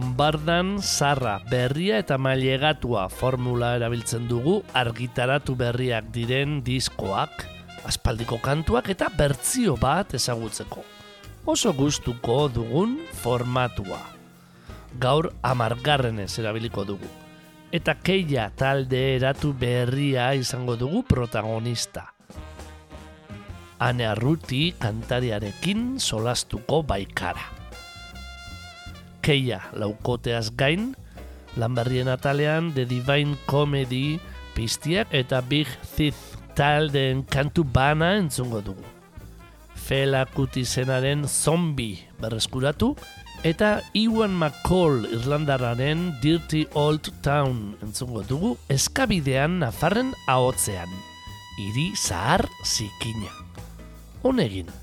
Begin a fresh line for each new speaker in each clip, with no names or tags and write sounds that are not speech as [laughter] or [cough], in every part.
Bombardan zarra berria eta mailegatua formula erabiltzen dugu argitaratu berriak diren diskoak, aspaldiko kantuak eta bertzio bat ezagutzeko. Oso gustuko dugun formatua. Gaur amargarrenez erabiliko dugu. Eta keia talde eratu berria izango dugu protagonista. Ane Arruti kantariarekin solastuko baikara keia laukoteaz gain, lanberrien atalean The Divine Comedy piztiak eta Big Thief taldeen kantu bana entzungo dugu. Fela Kutizenaren Zombie berreskuratu eta Iwan McCall Irlandarraren Dirty Old Town entzungo dugu eskabidean nafarren ahotzean. Iri zahar zikina. Honegin.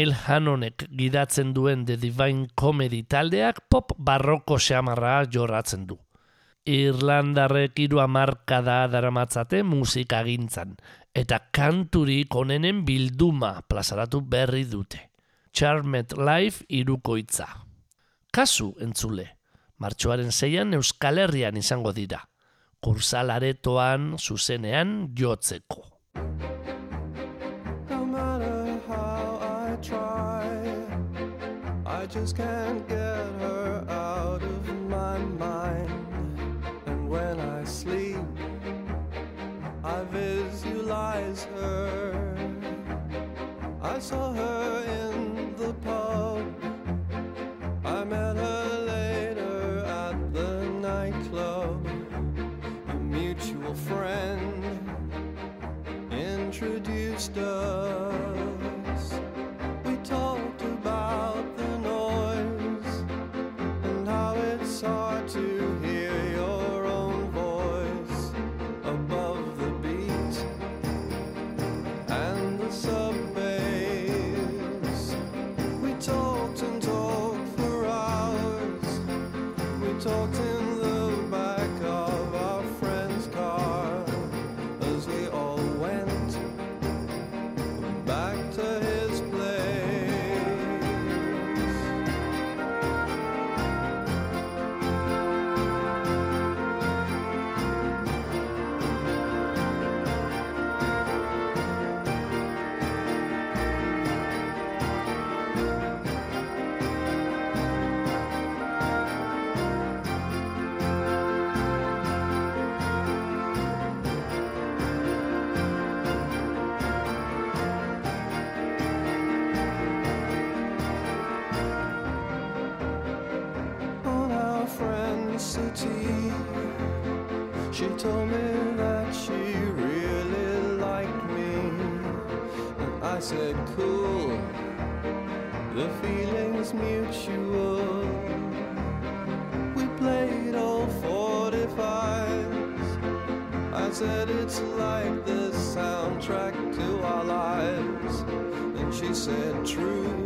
Neil Hannonek gidatzen duen The Divine Comedy taldeak pop barroko xamarra jorratzen du. Irlandarrek hiru hamarkada daramatzate musika gintzan, eta kanturik onenen bilduma plazaratu berri dute. Charmed Life irukoitza. Kasu entzule, martxoaren zeian Euskal Herrian izango dira. Kursalaretoan zuzenean jotzeko.
Just can't get her out of my mind. And when I sleep, I visualize her. I saw her in the pub. I met her later at the nightclub. A mutual friend introduced us. Said, it's like the soundtrack to our lives. And she said, true.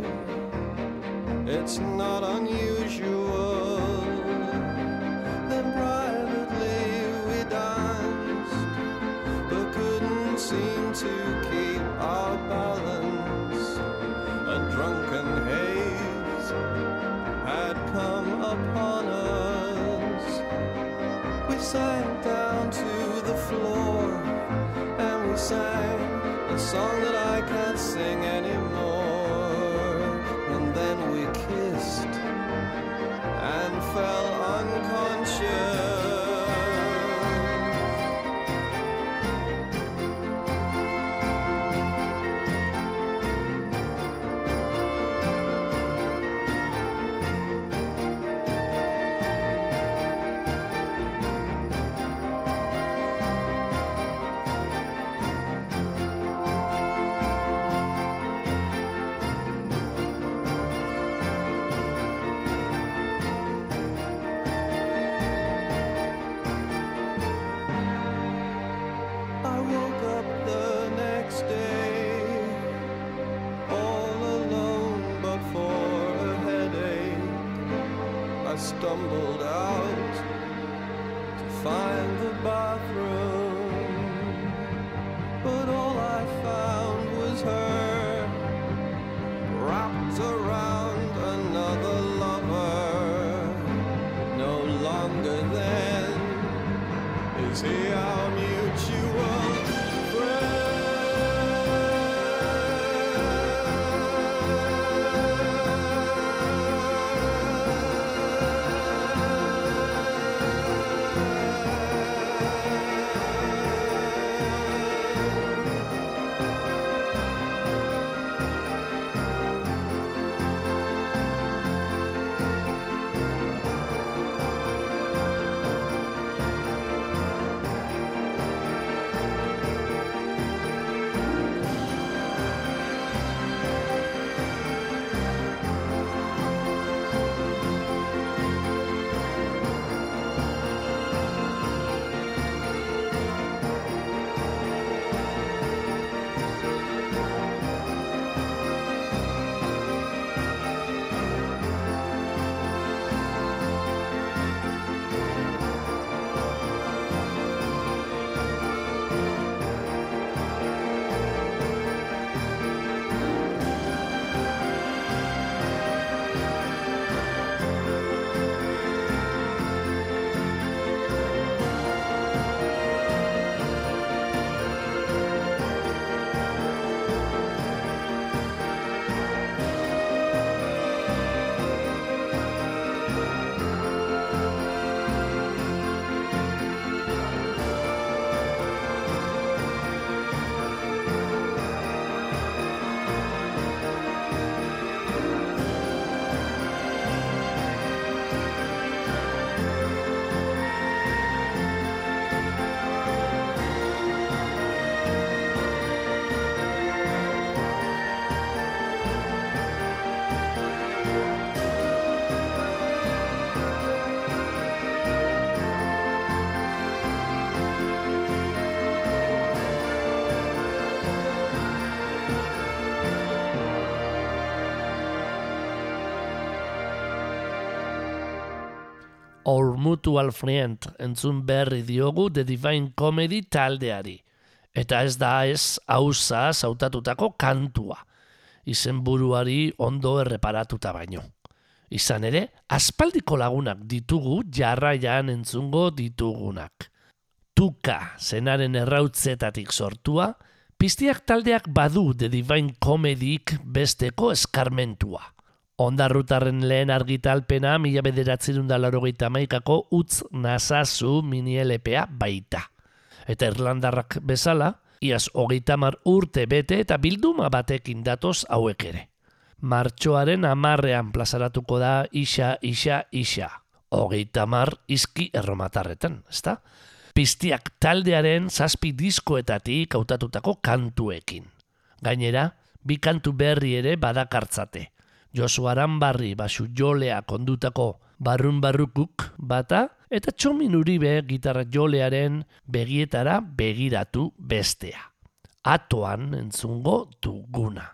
I Our Mutual Friend
entzun berri diogu The Divine Comedy taldeari. Eta ez da ez hauza zautatutako kantua. Izenburuari ondo erreparatuta baino. Izan ere, aspaldiko lagunak ditugu jarraian entzungo ditugunak. Tuka zenaren errautzetatik sortua, piztiak taldeak badu The Divine Comedyk besteko eskarmentua. Ondarrutarren lehen argitalpena mila bederatzen da laurogeita maikako utz nazazu mini LPA baita. Eta Irlandarrak bezala, iaz hogeita mar urte bete eta bilduma batekin datoz hauek ere. Martxoaren amarrean plazaratuko da isa, isa, isa. Hogeita mar izki erromatarretan, ezta? Piztiak taldearen zazpi diskoetatik hautatutako kantuekin. Gainera, bi kantu berri ere badakartzate. Josu Aranbarri basu jolea kondutako barrun barrukuk bata eta txomin uribe gitarra jolearen begietara begiratu bestea. Atoan entzungo duguna.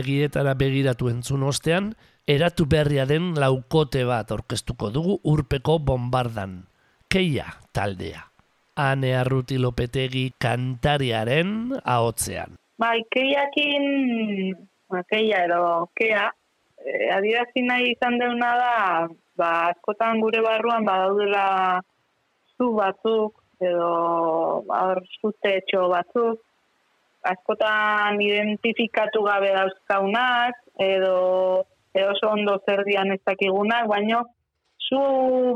Begietara begiratu
entzun ostean, eratu berria den laukote bat orkestuko dugu urpeko bombardan. Keia taldea. Ane Arruti Lopetegi kantariaren ahotzean.
Bai, keiakin, ba, keia edo kea, e, adirazi nahi izan deuna da, ba, askotan gure barruan badaudela zu batzuk, edo hor zutetxo batzuk, askotan identifikatu gabe dauzkaunak, edo, edo oso ondo zer dian ez dakigunak, baino, zu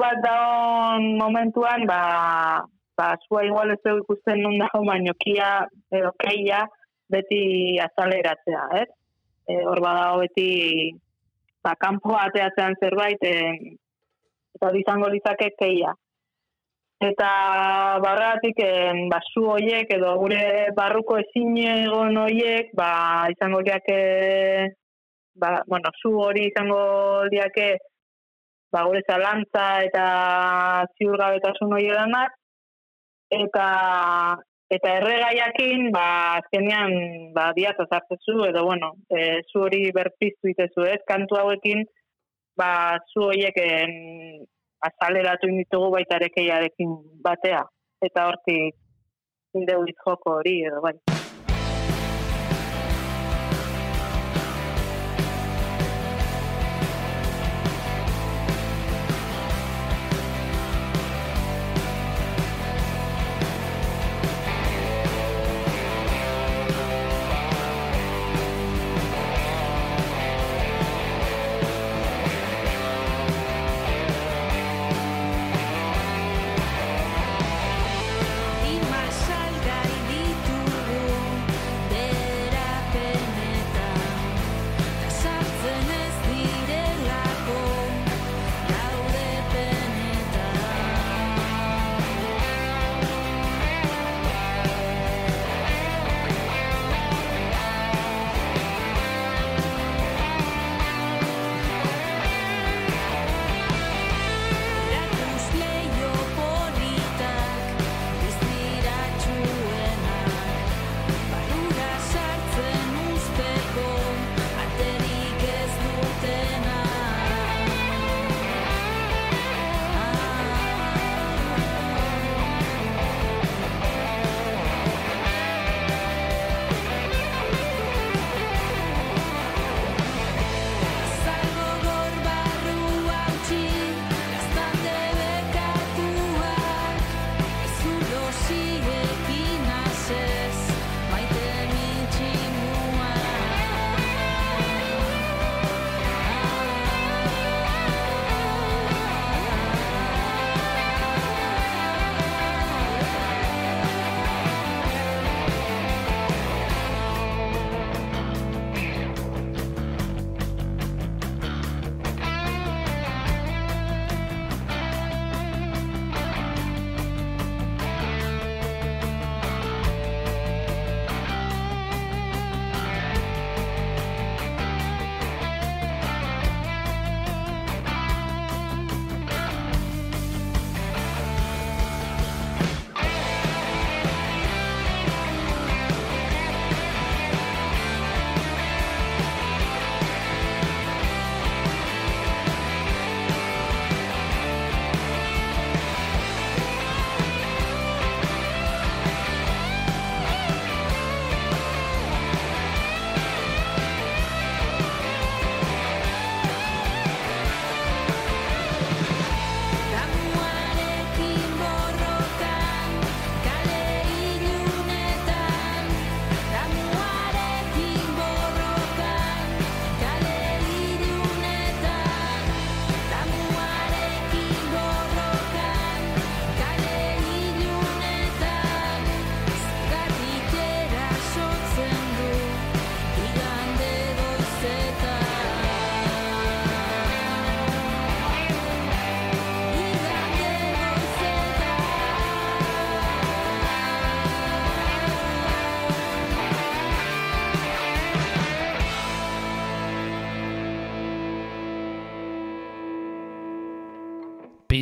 bat daon momentuan, ba, ba, zua igual ez dugu ikusten nun dago, baino kia, edo keia, beti azaleratzea, ez? E, hor badago beti ba, kanpo ateatzean zerbait, e, eta izango litzake keia. Eta barratik ba, zu hoiek edo gure barruko ezin egon hoiek ba, izango liake ba, bueno, zu hori izango liake ba, gure zalantza eta ziurgabetasun hori eranak eta
Eta erregaiakin, ba, azkenean, ba, diata zartzezu, edo, bueno, e, zu hori berpiztu itezu, ez? Kantu hauekin, ba, zu horiek azaleratu inditugu baita ere batea. Eta hortik, indeu joko hori, edo, bai.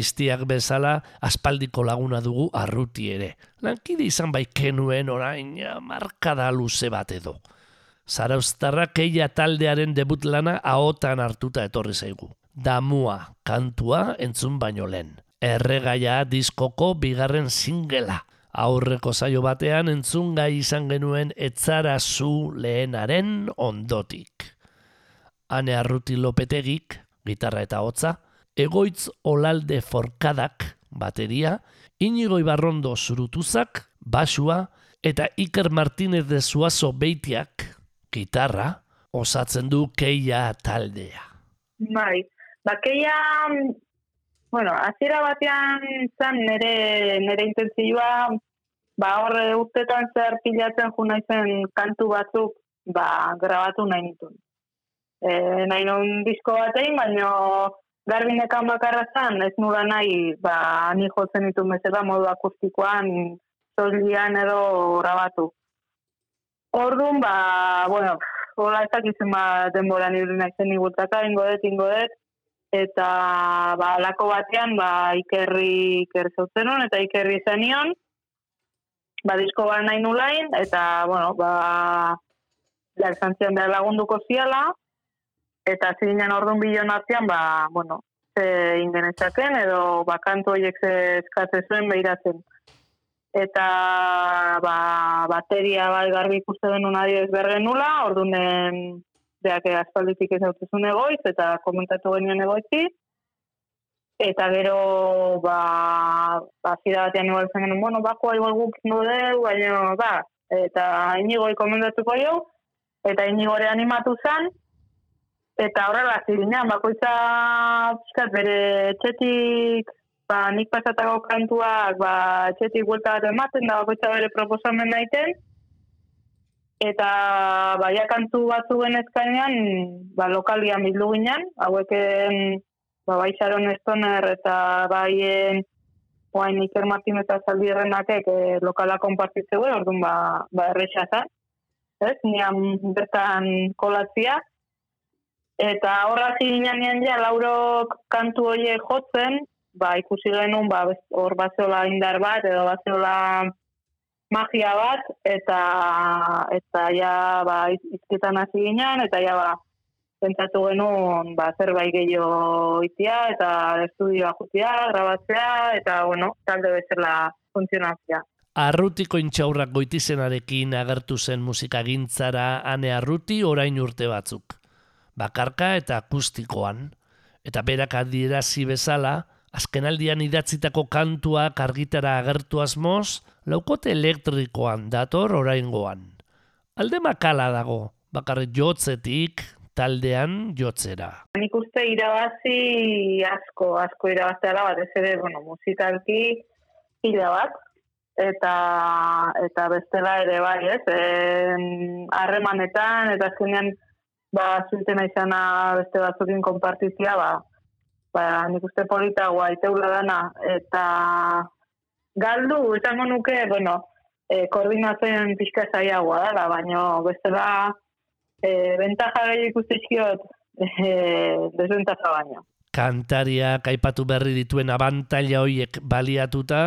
Piztiak bezala aspaldiko laguna dugu arruti ere. Lankide izan bai kenuen orain markada luze bat edo. Zarauztarra keia taldearen debut lana ahotan hartuta etorri zaigu. Damua, kantua entzun baino lehen. Erregaia diskoko bigarren singela. Aurreko saio batean entzun gai izan genuen etzara zu lehenaren ondotik. Ane Arruti Lopetegik, gitarra eta hotza, Egoitz Olalde Forkadak, bateria, Inigo Ibarrondo Zurutuzak, basua, eta Iker Martínez de Suazo Beitiak, gitarra, osatzen du keia taldea.
Bai, bakeia, bueno, hasiera batean zan nire, nire intentzioa, ba horre urtetan zer pilatzen jo naizen kantu batzuk, ba, grabatu nahi nituen. E, nahi non disko bat egin, baina garbinekan bakarra zan, ez nuda nahi, ba, ni jotzen ditu bezala modu akustikoan, solian edo grabatu. Orduan, ba, bueno, hola ez dakizen ba, denbora nire naizen igurtaka, ingo dut, ingo dut, eta ba, lako batean ba, ikerri iker zautzen hon, eta ikerri zenion,
ba, disko ba nahi nulain, eta, bueno, ba, ja, esan zian behar lagunduko ziala, eta zinen orduan bilon artean, ba, bueno, ze ingenetzaken, edo, ba, kantu horiek ze eskatze zuen behiratzen. Eta, ba, bateria bai garbi ikuste denun adioz bergen nula, orduan, beak aspalditik ez hautezun egoiz, eta komentatu genioen egoitzi, Eta gero, ba, ba zira batean igual zen genuen, bueno, bakoa igual guk ingo deu, baina, ba, eta inigoi komendatuko jo, eta inigore animatu zen, eta horrela ziginean, bakoitza pixkat bere etxetik, ba, nik pasatako kantuak, ba, etxetik buelta bat ematen, da bakoitza bere proposamen daiten, eta baia kantu batzu genezkainean, ba, lokalian bildu ginen, haueken ba, bai Sharon Stoner eta bai eh, oain Iker Martin eta Zaldirrenakek e, lokala konpartitze guen, orduan ba, ba zen, ez, nian bertan kolatzia, eta horra nian ja, laurok kantu horiek jotzen, ba, ikusi genuen, ba, hor bazeola indar bat, edo bazeola magia bat, eta, eta ja, ba, iz- izketan hasi ginen, eta ja, ba, pentsatu genuen ba, zerbait gehiago itia eta estudioa jutia, grabatzea eta bueno, talde bezala funtzionatzea.
Arrutiko intxaurrak goitizenarekin agertu zen musikagintzara ane arruti orain urte batzuk. Bakarka eta akustikoan. Eta berak adierazi bezala, azkenaldian idatzitako kantuak argitara agertu asmoz, laukote elektrikoan dator oraingoan. Alde makala dago, bakarrik jotzetik, taldean jotzera.
Nik uste irabazi asko, asko irabazteala batez ere, bueno, musikalki pila bat, eta eta bestela ere bai, ez? Em, harremanetan eta azkenean ba zuitena izana beste batzukin konpartizia, ba ba nik uste politagoa iteula dana eta galdu esango nuke, bueno, e, koordinatzen pixka zaiagoa dela, baina bestela e, bentaja gehi ikustizkiot e, desbentaja baino.
Kantariak aipatu berri dituen abantaila hoiek baliatuta,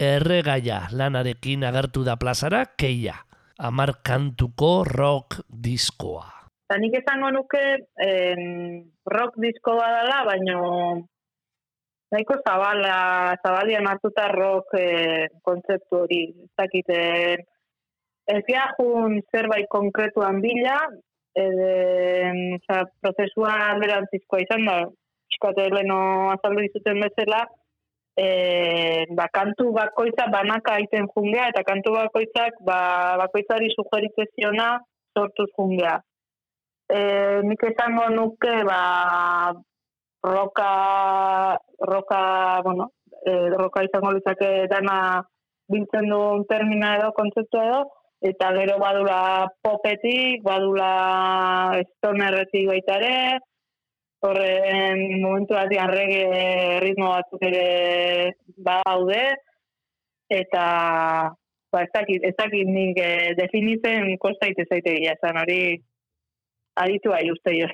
erregaia lanarekin agertu da plazara keia. Amar kantuko rock diskoa.
Eta nik esango nuke em, rock disko badala, baino nahiko zabala, zabalian hartuta rock e, kontzeptu hori. Ez dakite, ez gehiagun zerbait konkretuan bila, ede, oza, prozesua alderantzizkoa izan da, pixkate leno azaldu dizuten bezala, e, ba, kantu bakoitza banaka aiten jungea, eta kantu bakoitzak ba, bakoitzari sugeritzen ziona sortuz jungea. E, nik esango nuke, ba, roka, roka, bueno, e, roka izango litzake dana biltzen duen termina edo, kontzeptu edo, eta gero badula popetik, badula stonerretik baita ere, horren momentu batean rege ritmo batzuk ere badaude, eta ba, ez dakit, ez dakit nik eh, definitzen kosta ite zaite gila, esan hori aditu bai uste jo.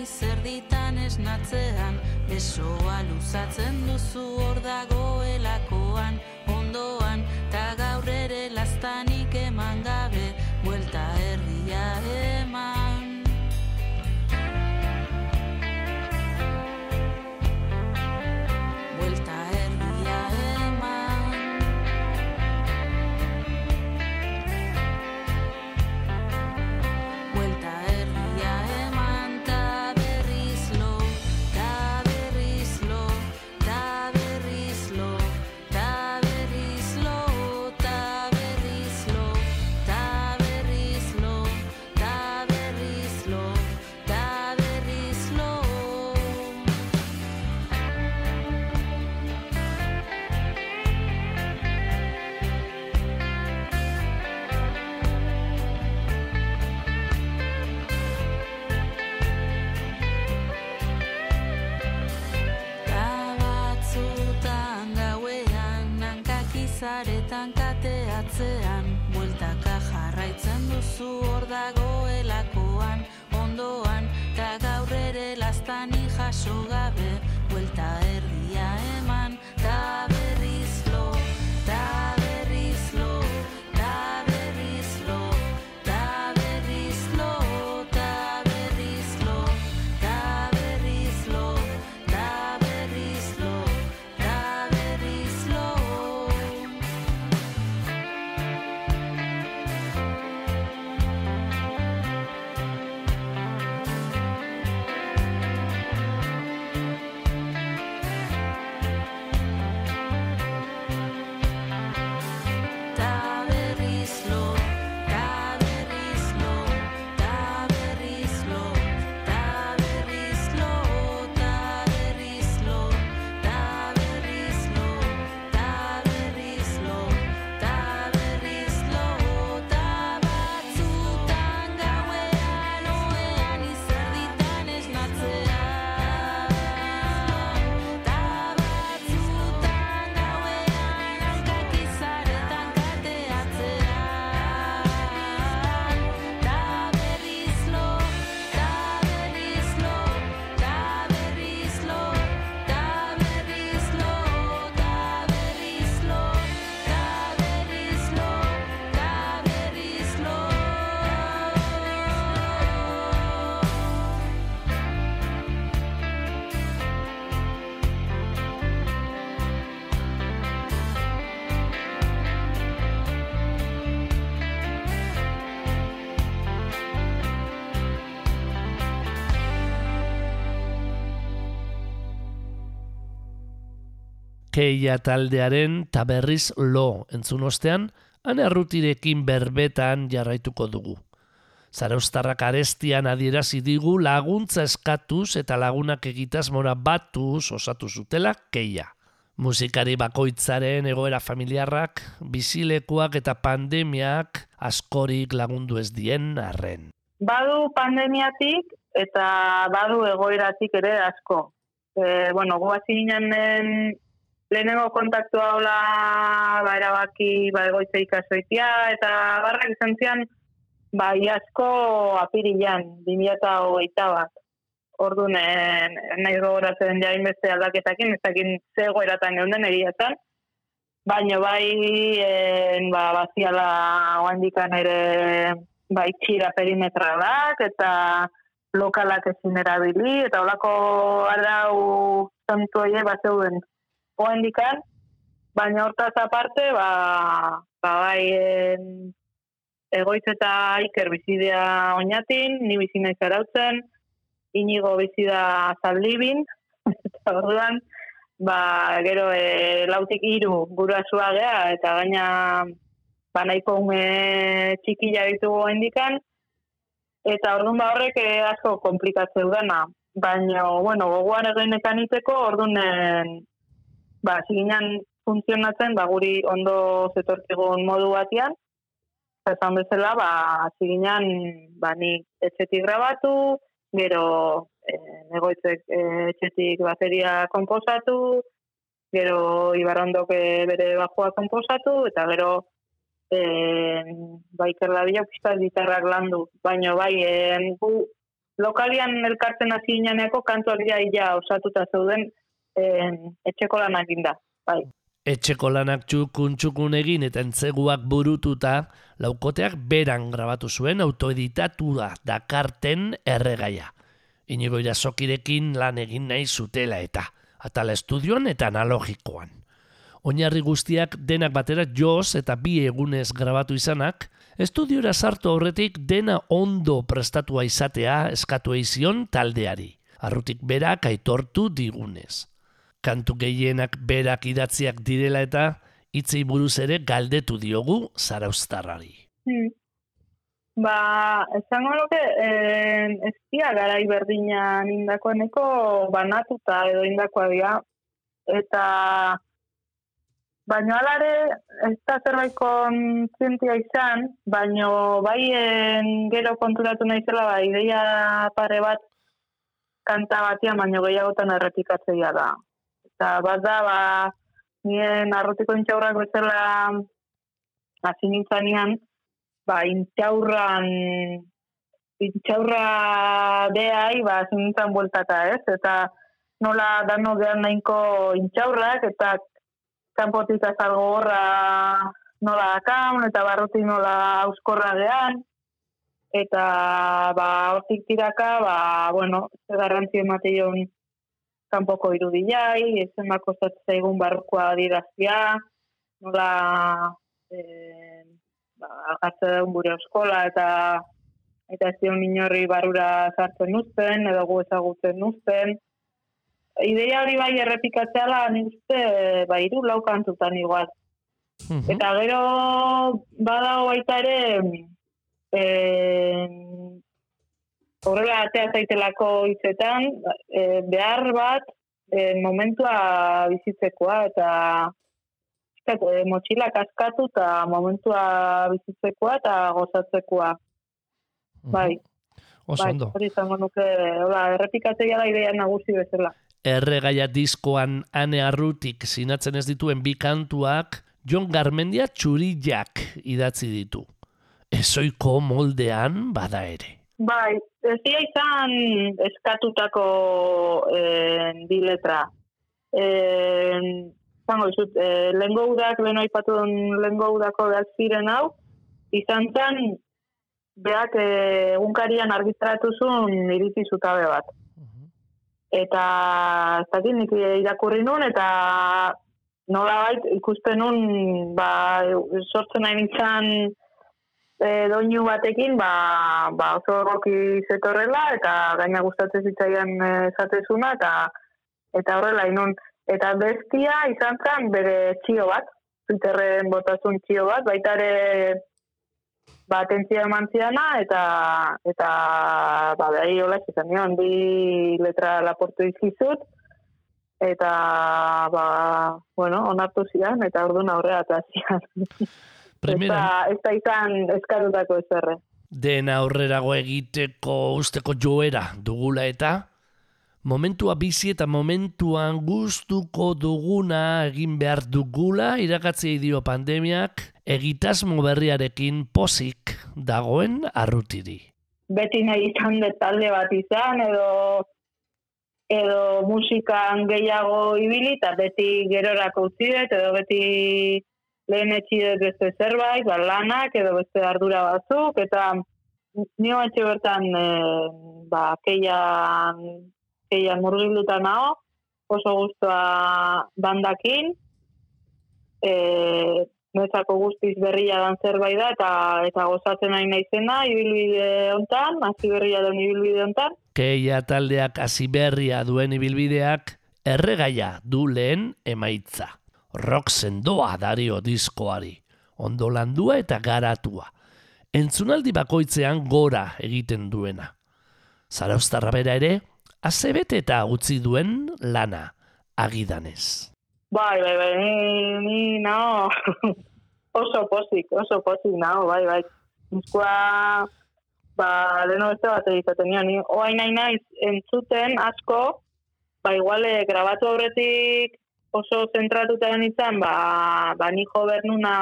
Izerditan esnatzean Besoa luzatzen duzu hor dagoelakoan,
Keia taldearen taberriz lo entzun ostean, han errutirekin berbetan jarraituko dugu. Zaraustarrak arestian adierazi digu laguntza eskatuz eta lagunak egitasmora batuz osatu zutela keia. Musikari bakoitzaren egoera familiarrak, bizilekuak eta pandemiak askorik lagundu ez dien arren.
Badu pandemiatik eta badu egoeratik ere asko. E, bueno, hasi ginen lehenengo kontaktua hola ba, erabaki ba, egoitza ikasoitia eta barrak izan zian ba, iazko apirilan, 2008 bat. Orduan, eh, nahi gogoratzen ja inbeste aldaketakin, ez dakin ze egoeratan geunden egiatan. Baina bai, en, ba, baziala oandikan ere ba, itxira perimetralak eta lokalak ezin erabili, eta holako arau zantu horiek bat zeuden oandikan, baina hortaz aparte, ba, ba bai, en, egoitz eta iker bizidea oinatin, ni bizi naiz arautzen, inigo bizi da [laughs] eta orduan, ba, gero e, lautik hiru gurasua gea, eta gaina ba, nahiko ume txikila ditugu indikan, eta orduan ba horrek e, asko komplikatzeu dana. Baina, bueno, gogoan egin ekaniteko, orduan ba, ziginan funtzionatzen, ba, guri ondo zetorkigun modu batean, Eta esan bezala, ba, hasi ginen, ba, nik etxetik grabatu, gero e, negoitzek e, etxetik bateria komposatu, gero Ibarrondok e, bere bajua komposatu, eta gero e, ba, ikerladia pixka gitarrak landu. Baina bai, e, gu lokalian elkartzen hasi gineaneko kantuak ja osatuta zeuden e, etxeko lanak inda. Bai.
Etxeko lanak txukun txukun egin eta entzeguak burututa, laukoteak beran grabatu zuen autoeditatua dakarten erregaia. Inigo irazokirekin lan egin nahi zutela eta, atala estudioan eta analogikoan. Oinarri guztiak denak batera joz eta bi egunez grabatu izanak, estudiora sartu aurretik dena ondo prestatua izatea eskatu eizion taldeari. Arrutik berak aitortu digunez kantu gehienak berak idatziak direla eta hitzei buruz ere galdetu diogu zaraustarrari.
Hmm. Ba, esango nuke, eh, ez dira garai berdinan indakoeneko banatuta edo indakoa dira. Eta, baino alare, ez da zerbait kontzientia izan, baino baien gero konturatu naizela, ba, ideia pare bat kanta batian, baino gehiagotan errepikatzeia da. Eta bat da, ba, nien arrotiko intxaurrak bezala hasi nintzanean, ba, intxaurran, intxaurra behai, ba, hasi nintzen bueltata, ez? Eta nola dano gehan nahiko intxaurrak, eta kanpotik azalgo horra nola dakan, eta barrutik nola auskorra gehan, eta ba, hortik tiraka, ba, bueno, garrantzi emateion kanpoko irudiai, ezen bako zaigun barrukoa dirazia, nola eh, ba, gure eskola eta eta ez dion inorri barura sartzen nuzten, edo gu ezagutzen nuzten. Ideia hori bai errepikatzea da, nik uste, ba, iru lau kantutan igual.
Mhm.
Eta gero badago baita ere eh, horrela atea zaitelako hitzetan eh, behar bat eh, momentua bizitzekoa eta pixkat, eh, motxilak askatu eta momentua bizitzekoa eta gozatzekoa. Bai,
Oso
bai,
ondo.
hori izango nuke, hola, errepikatzea da ideia nagusi bezala.
Erregaia diskoan ane arrutik sinatzen ez dituen bi kantuak, Jon Garmendia txurillak idatzi ditu. Ezoiko moldean bada ere.
Bai, ez dira izan eskatutako eh, bi letra. Eh, zango izut, eh, lehengo udak, lehen aipatu duen lehengo udako behar ziren hau, izan zen, beak eh, egunkarian argitaratu zuen iritzi zutabe bat. Eta ez dakit nik irakurri nun, eta nola ikusten nun, ba, sortzen nahi nintzen e, doinu batekin, ba, ba oso egoki zetorrela, eta gaina gustatzen zitzaian e, esatezuna, eta eta horrela inun. Eta bestia izan zen bere txio bat, Twitterren botazun txio bat, baita ere ba, atentzia eman ziana, eta, eta ba, behai hola izan nion, bi letra laportu izkizut, eta ba, bueno, onartu zian, eta orduan aurrera eta zian. [laughs]
Primera,
Ez da izan eskatutako ezerre.
den aurrerago egiteko usteko joera dugula eta momentua bizi eta momentuan gustuko duguna egin behar dugula irakatzi dio pandemiak egitasmo berriarekin pozik dagoen arrutiri.
Beti nahi izan dut talde bat izan, edo edo musikan gehiago ibili, eta beti gerorako utzi dut, edo beti lehen etxi dut beste zerbait, ba, lanak, edo beste ardura batzuk, eta nio etxe bertan e, ba, keian, keian murgilduta nao, oso guztua bandakin, e, Nezako guztiz berria dan zerbait da, eta, eta gozatzen nahi naizena, ibilbide hontan, hasi berria den ibilbide hontan,
Keia taldeak hasi berria duen ibilbideak erregaia du lehen emaitza. Rock sendoa dario diskoari, ondo landua eta garatua. Entzunaldi bakoitzean gora egiten duena. Zaraustarra bera ere, azebete eta utzi duen lana, agidanez.
Bai, bai, bai, ni, ni nao, [laughs] oso pozik, oso pozik nao, bai, bai. Bizkoa, ba, leheno beste bat egizaten nion, ni oain nahi entzuten asko, ba, igual, eh, grabatu aurretik oso zentratuta nintzen, ba, ba, ni jo bernuna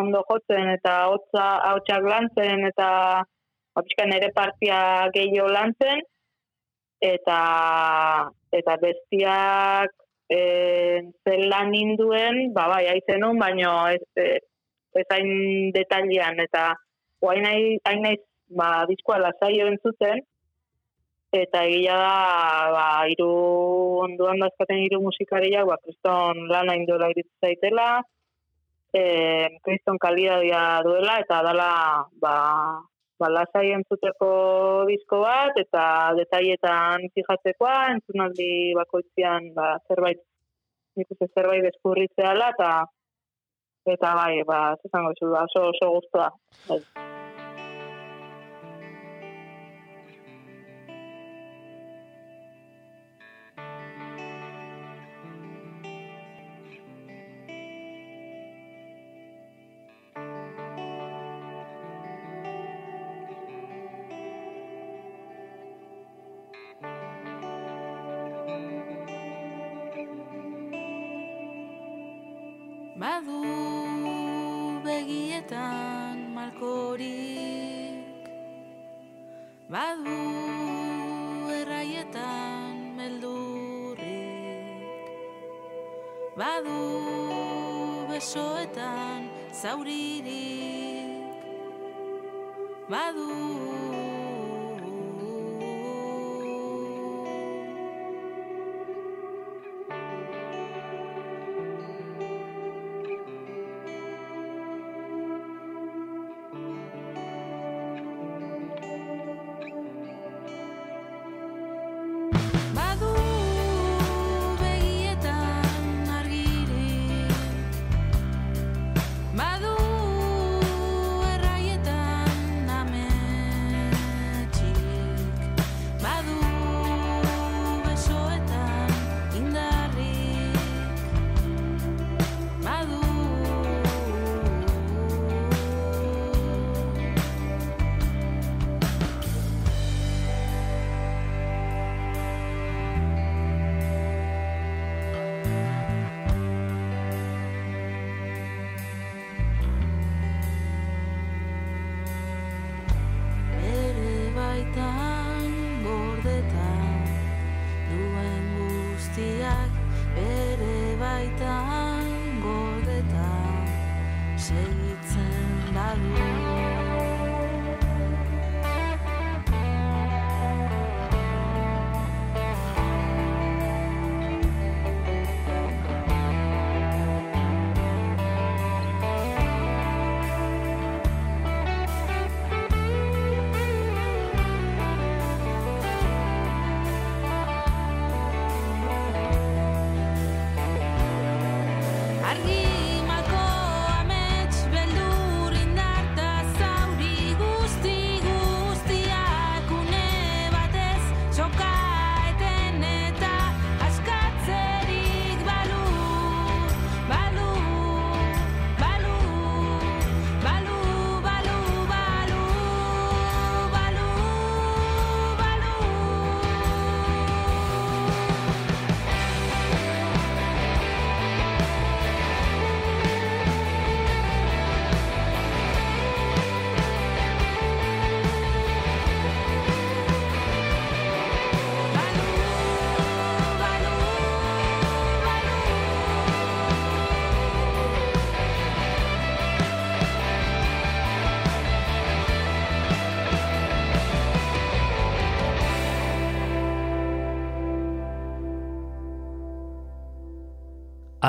ondo jotzen, eta hotza, hautsak lantzen, eta ba, pixka nere partia gehiago lantzen, eta eta bestiak e, zen lan ninduen, ba, bai, aizenun, baino ez, e, ez hain detalian, eta nahi, hain naiz, ba, diskoa lasaio entzuten, eta egia da, ba, iru onduan dazkaten iru musikariak, ba, kriston lana indola iritzu zaitela, e, kriston kalidadia duela, eta dala, ba, ba, lasai entzuteko disko bat, eta detaietan fijatzekoa, entzunaldi bakoitzean, ba, zerbait, nik zerbait deskurritzeala, eta eta bai, ba, zezango zu, ba, oso, oso guztua.
Badu begietan malkorik. Badu erraietan meldurrik Badu besoetan zauririk. Badu guztiak Bere baitan gordetan segitzen badu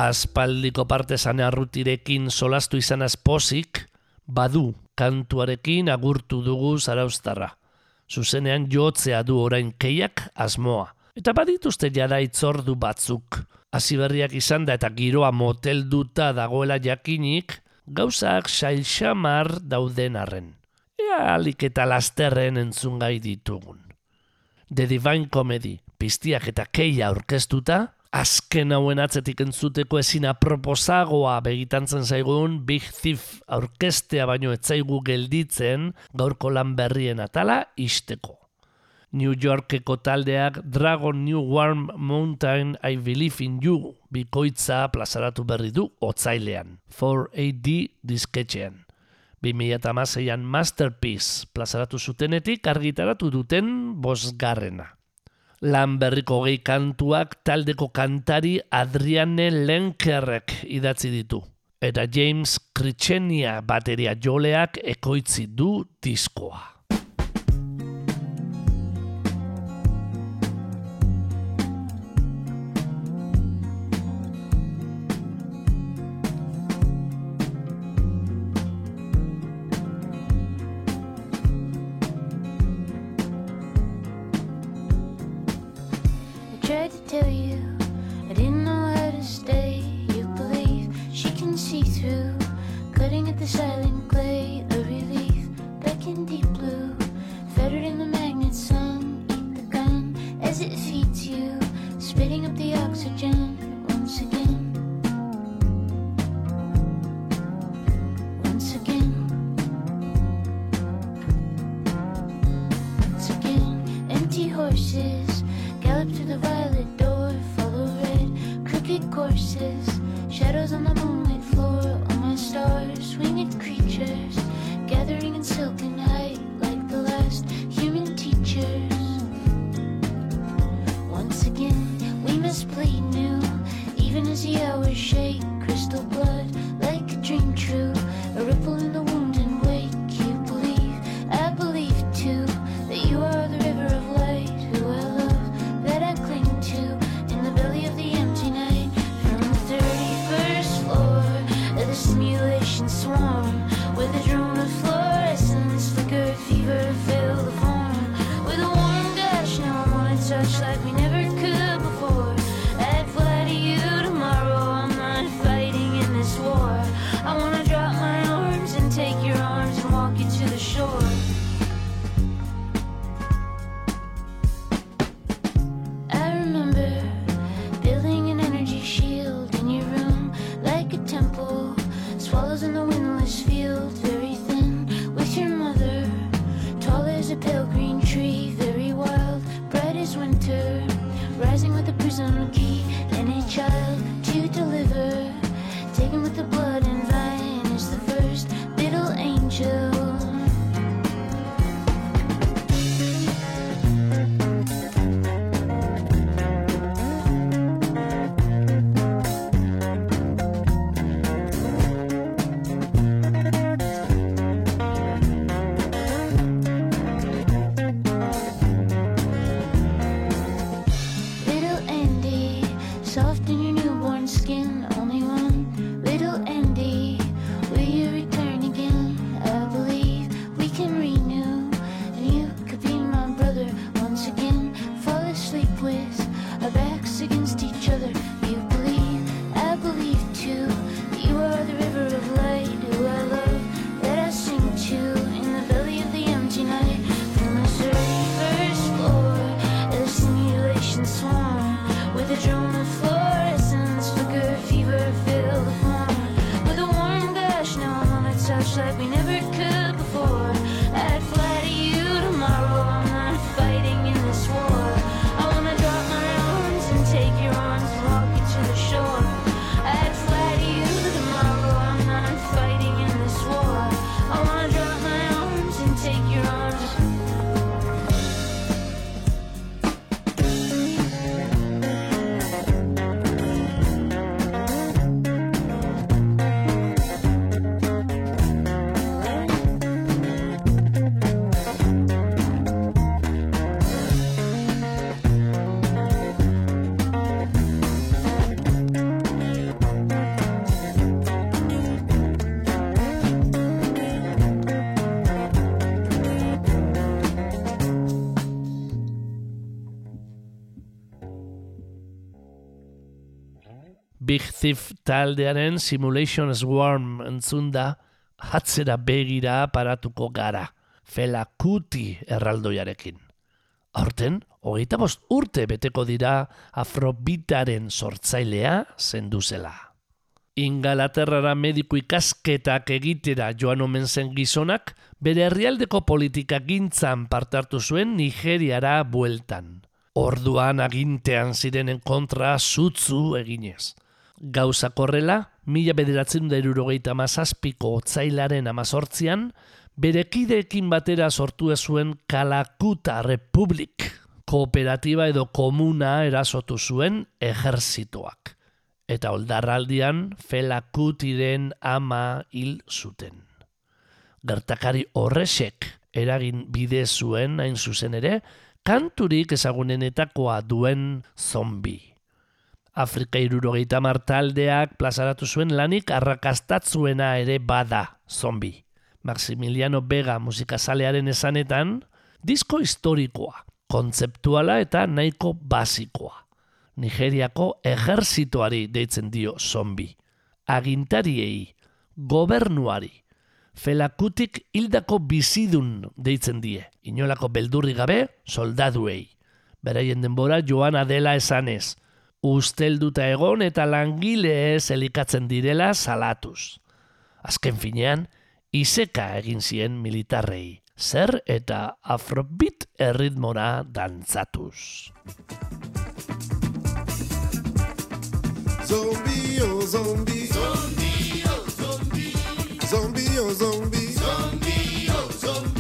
aspaldiko partesan arrutirekin solastu izanaz pozik, badu kantuarekin agurtu dugu zaraustarra. Zuzenean jotzea du orain keiak asmoa. Eta badituzte jada itzordu batzuk. Hasiberriak izan da eta giroa motelduta dagoela jakinik, gauzak sailxamar dauden arren. Ea alik eta lasterren entzungai ditugun. The Divine Comedy, piztiak eta keia aurkeztuta, azken hauen atzetik entzuteko ezin aproposagoa begitantzen zaigun Big Thief aurkestea baino etzaigu gelditzen gaurko lan berrien atala isteko. New Yorkeko taldeak Dragon New Warm Mountain I Believe in You bikoitza plazaratu berri du otzailean, 4AD disketxean. 2006an Masterpiece plazaratu zutenetik argitaratu duten bosgarrena. Lan berriko gehi kantuak taldeko kantari Adriane Lenkerrek idatzi ditu. Eta James Krichenia bateria joleak ekoitzi du diskoa.
silken
taldearen Simulation Swarm entzun da atzera begira paratuko gara, felakuti erraldoiarekin. Horten, hogeita bost urte beteko dira afrobitaren sortzailea zenduzela. Ingalaterrara mediku ikasketak egitera joan omen zen gizonak, bere herrialdeko politika gintzan partartu zuen Nigeriara bueltan. Orduan agintean zirenen kontra zutzu eginez. Gauza korrela, mila bederatzen da irurogeita mazazpiko otzailaren amazortzian, berekideekin batera sortu zuen Kalakuta Republik, kooperatiba edo komuna erasotu zuen ejerzitoak. Eta oldarraldian felakutiren ama hil zuten. Gertakari horresek eragin bide zuen hain zuzen ere, kanturik ezagunenetakoa duen zombi. Afrika irurogeita martaldeak plazaratu zuen lanik arrakastatzuena ere bada, zombi. Maximiliano Vega musikazalearen esanetan, disko historikoa, kontzeptuala eta nahiko basikoa. Nigeriako ejertzitoari deitzen dio zombi. Agintariei, gobernuari, felakutik hildako bizidun deitzen die. Inolako beldurri gabe, soldaduei. Beraien denbora joana dela esanez – ustelduta egon eta langile elikatzen direla salatuz. Azken finean, iseka egin zien militarrei, zer eta afrobit erritmora dantzatuz.
Zombio, oh zombio, zombio, oh zombio, zombio, oh zombio.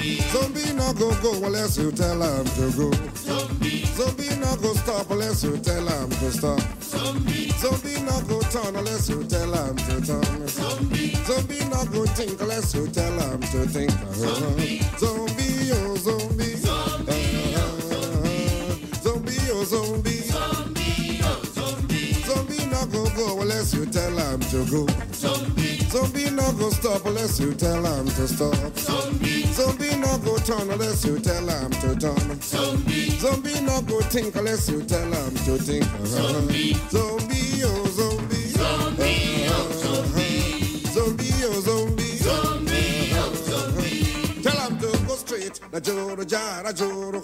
Zombie. Zombie not go go unless you tell him to go. Zombie. Zombie not go stop unless you tell him to stop. Zombie. Zombie not go turn unless you tell him to turn. Zombie. Zombie not go think unless you tell him to think. Zombie. Zombie, oh zombie. Zombie, oh zombie. Zombie, oh zombie. Zombie, oh zombie. Zombie not go go unless you tell him to go. Zombie. Zombie not go stop unless you tell him to stop. Zombie. Zombie not go turn unless you tell him to turn. Zombie. Zombie not go think unless you tell him to think. Zombie. Zombie, oh zombie. Zombie, oh zombie. Zombie, oh zombie. Zombie, oh zombie. Tell him to go straight. Na joro jara joro.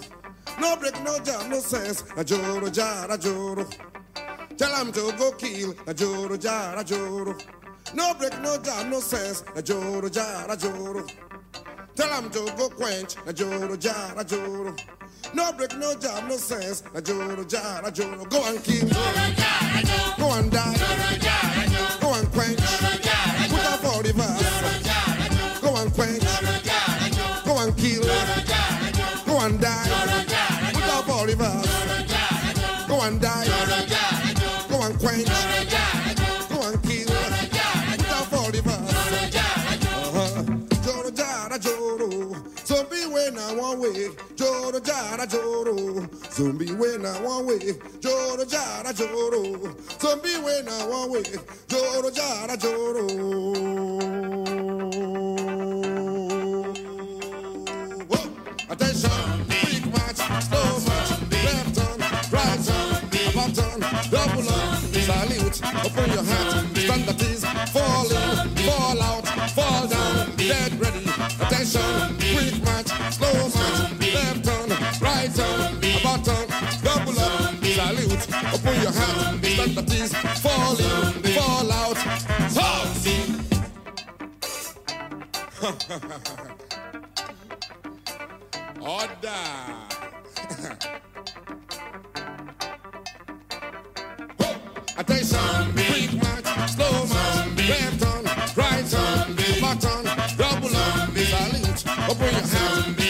No break, no jam, no sense. Na joro jara joro. Tell him to go kill. Na joro jara joro. No break, no jam, no sense. Na joro jara joro. Tell him to go quench. Na joro jara joro. No break, no jam, no sense. Na joro jara joro. Go and kill. Joro jara joro. Go and die. Go Zombie when I one way. Joro jara joro. Zombie when I one way. Joro jara joro. Attention, slow left turn, right turn, turn, double salute, open your hat, stand at ease, fall in, fall out, fall down, dead ready. Attention, quick march, slow right Spartan, double up, Zombie. salute, open your hand, Zombie. stand at ease, fall in, Zombie. fall out, zombie. [laughs] Order. [laughs] oh, attention, quick march, slow march, left on, right on, bottom, double up, salute, open your hand.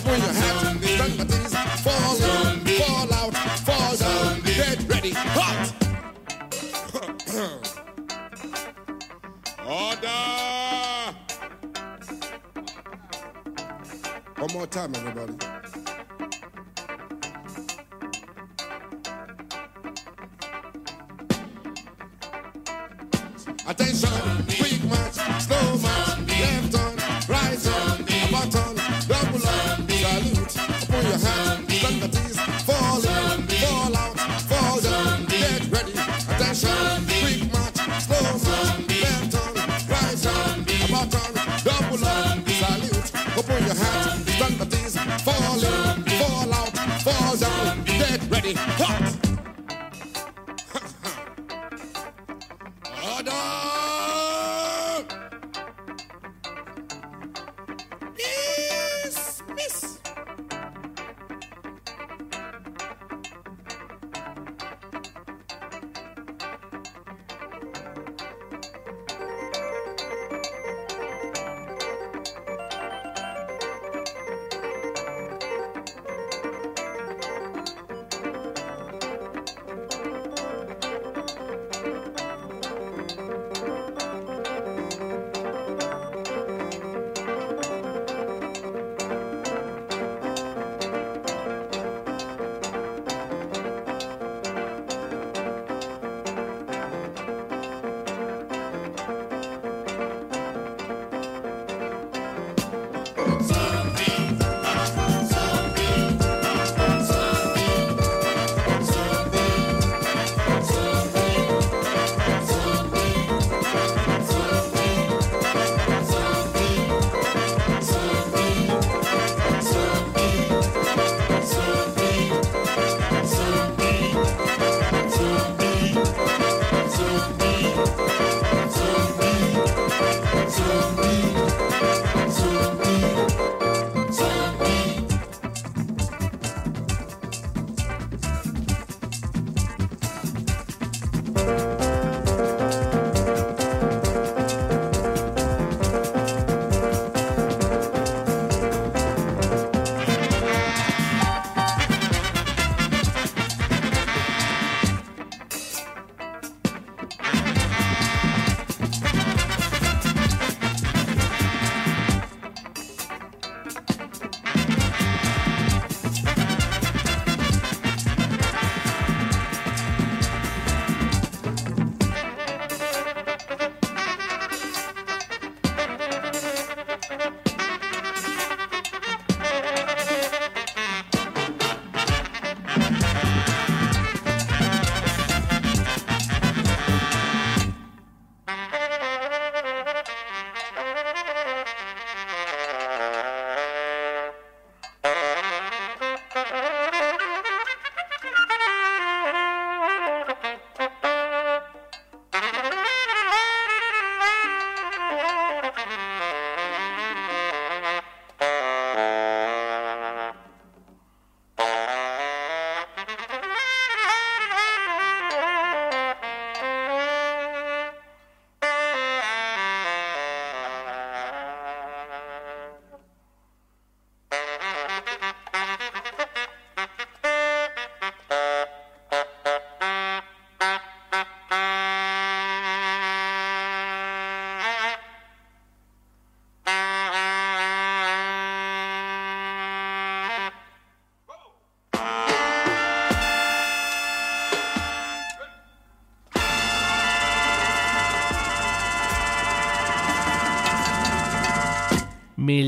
Salute, open your hands, stand at ease, fall in, fall out, fall down, get ready. Hot. [coughs] Order! One more time, everybody.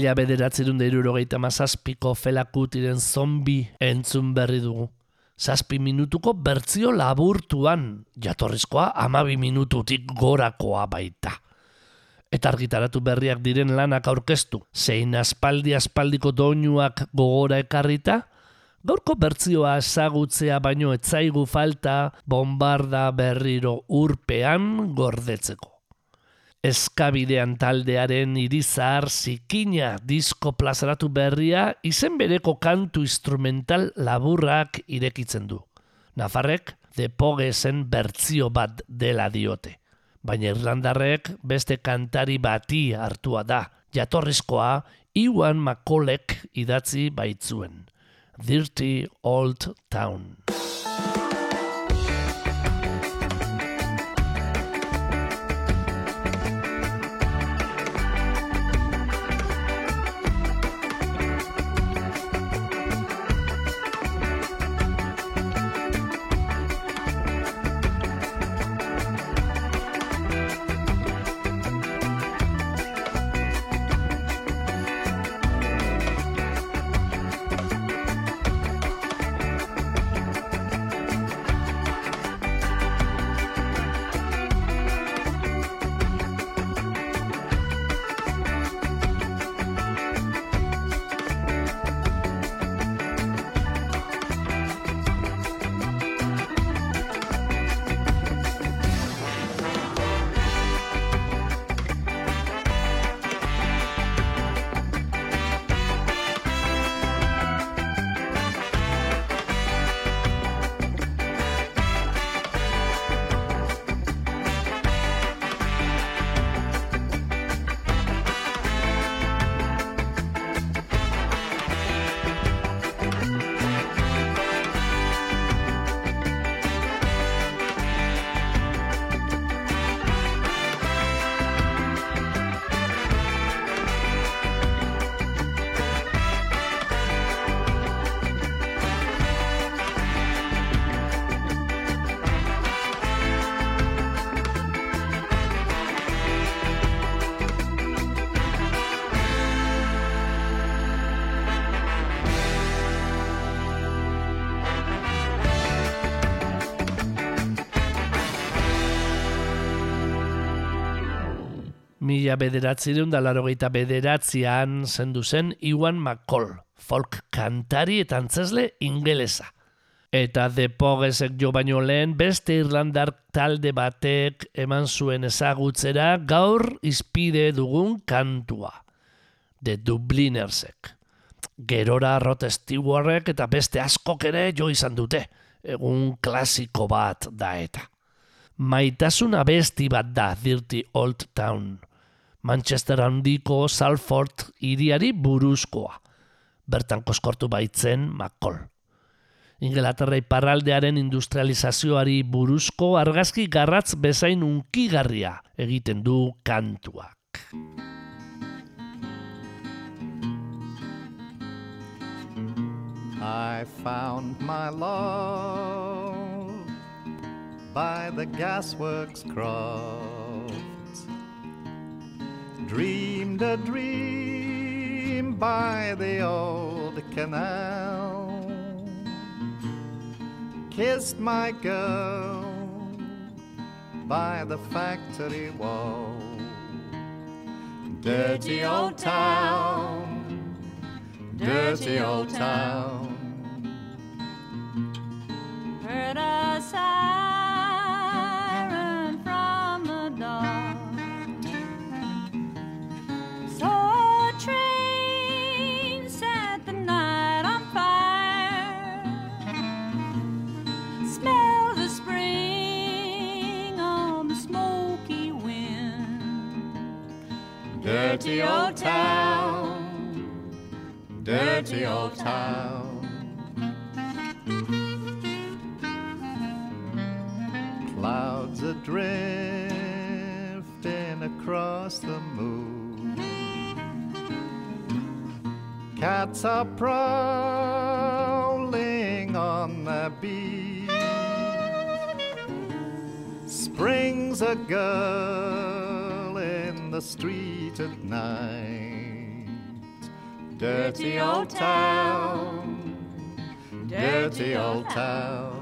Mila bederatzerun da mazazpiko felakutiren zombi entzun berri dugu. Zazpi minutuko bertzio laburtuan, jatorrizkoa amabi minututik gorakoa baita. Eta argitaratu berriak diren lanak aurkeztu, zein aspaldi aspaldiko doinuak gogora ekarrita, gaurko bertzioa ezagutzea baino etzaigu falta bombarda berriro urpean gordetzeko. Eskabidean taldearen irizar zikina disko plazaratu berria izen bereko kantu instrumental laburrak irekitzen du. Nafarrek The Pogesen bertzio bat dela diote. Baina Irlandarrek beste kantari bati hartua da. Jatorrizkoa Iwan McCollek idatzi baitzuen. Dirty Old Town. Mila bederatzireun da larogeita bederatzean zendu zen Iwan McCall, folk kantari eta antzesle ingelesa. Eta The Poguesek jo baino lehen beste Irlandar talde batek eman zuen ezagutzera gaur izpide dugun kantua. The Dublinersek. Gerora Rod Stewartek eta beste askok ere jo izan dute. Egun klasiko bat da eta. Maitasun abesti bat da Dirty Old Town. Manchester handiko Salford hiriari buruzkoa. Bertan koskortu baitzen McCall. Ingelaterra iparraldearen industrializazioari buruzko argazki garratz bezain unkigarria egiten du kantuak.
I found my love by the gasworks crofts. Dreamed a dream by the old canal. Kissed my girl by the factory wall. Dirty old town, dirty old town.
Heard a siren
Dirty old town, dirty old town. Clouds are drifting across the moon. Cats are prowling on the beach. Springs a girl in the street at night. Dirty old town, dirty old town.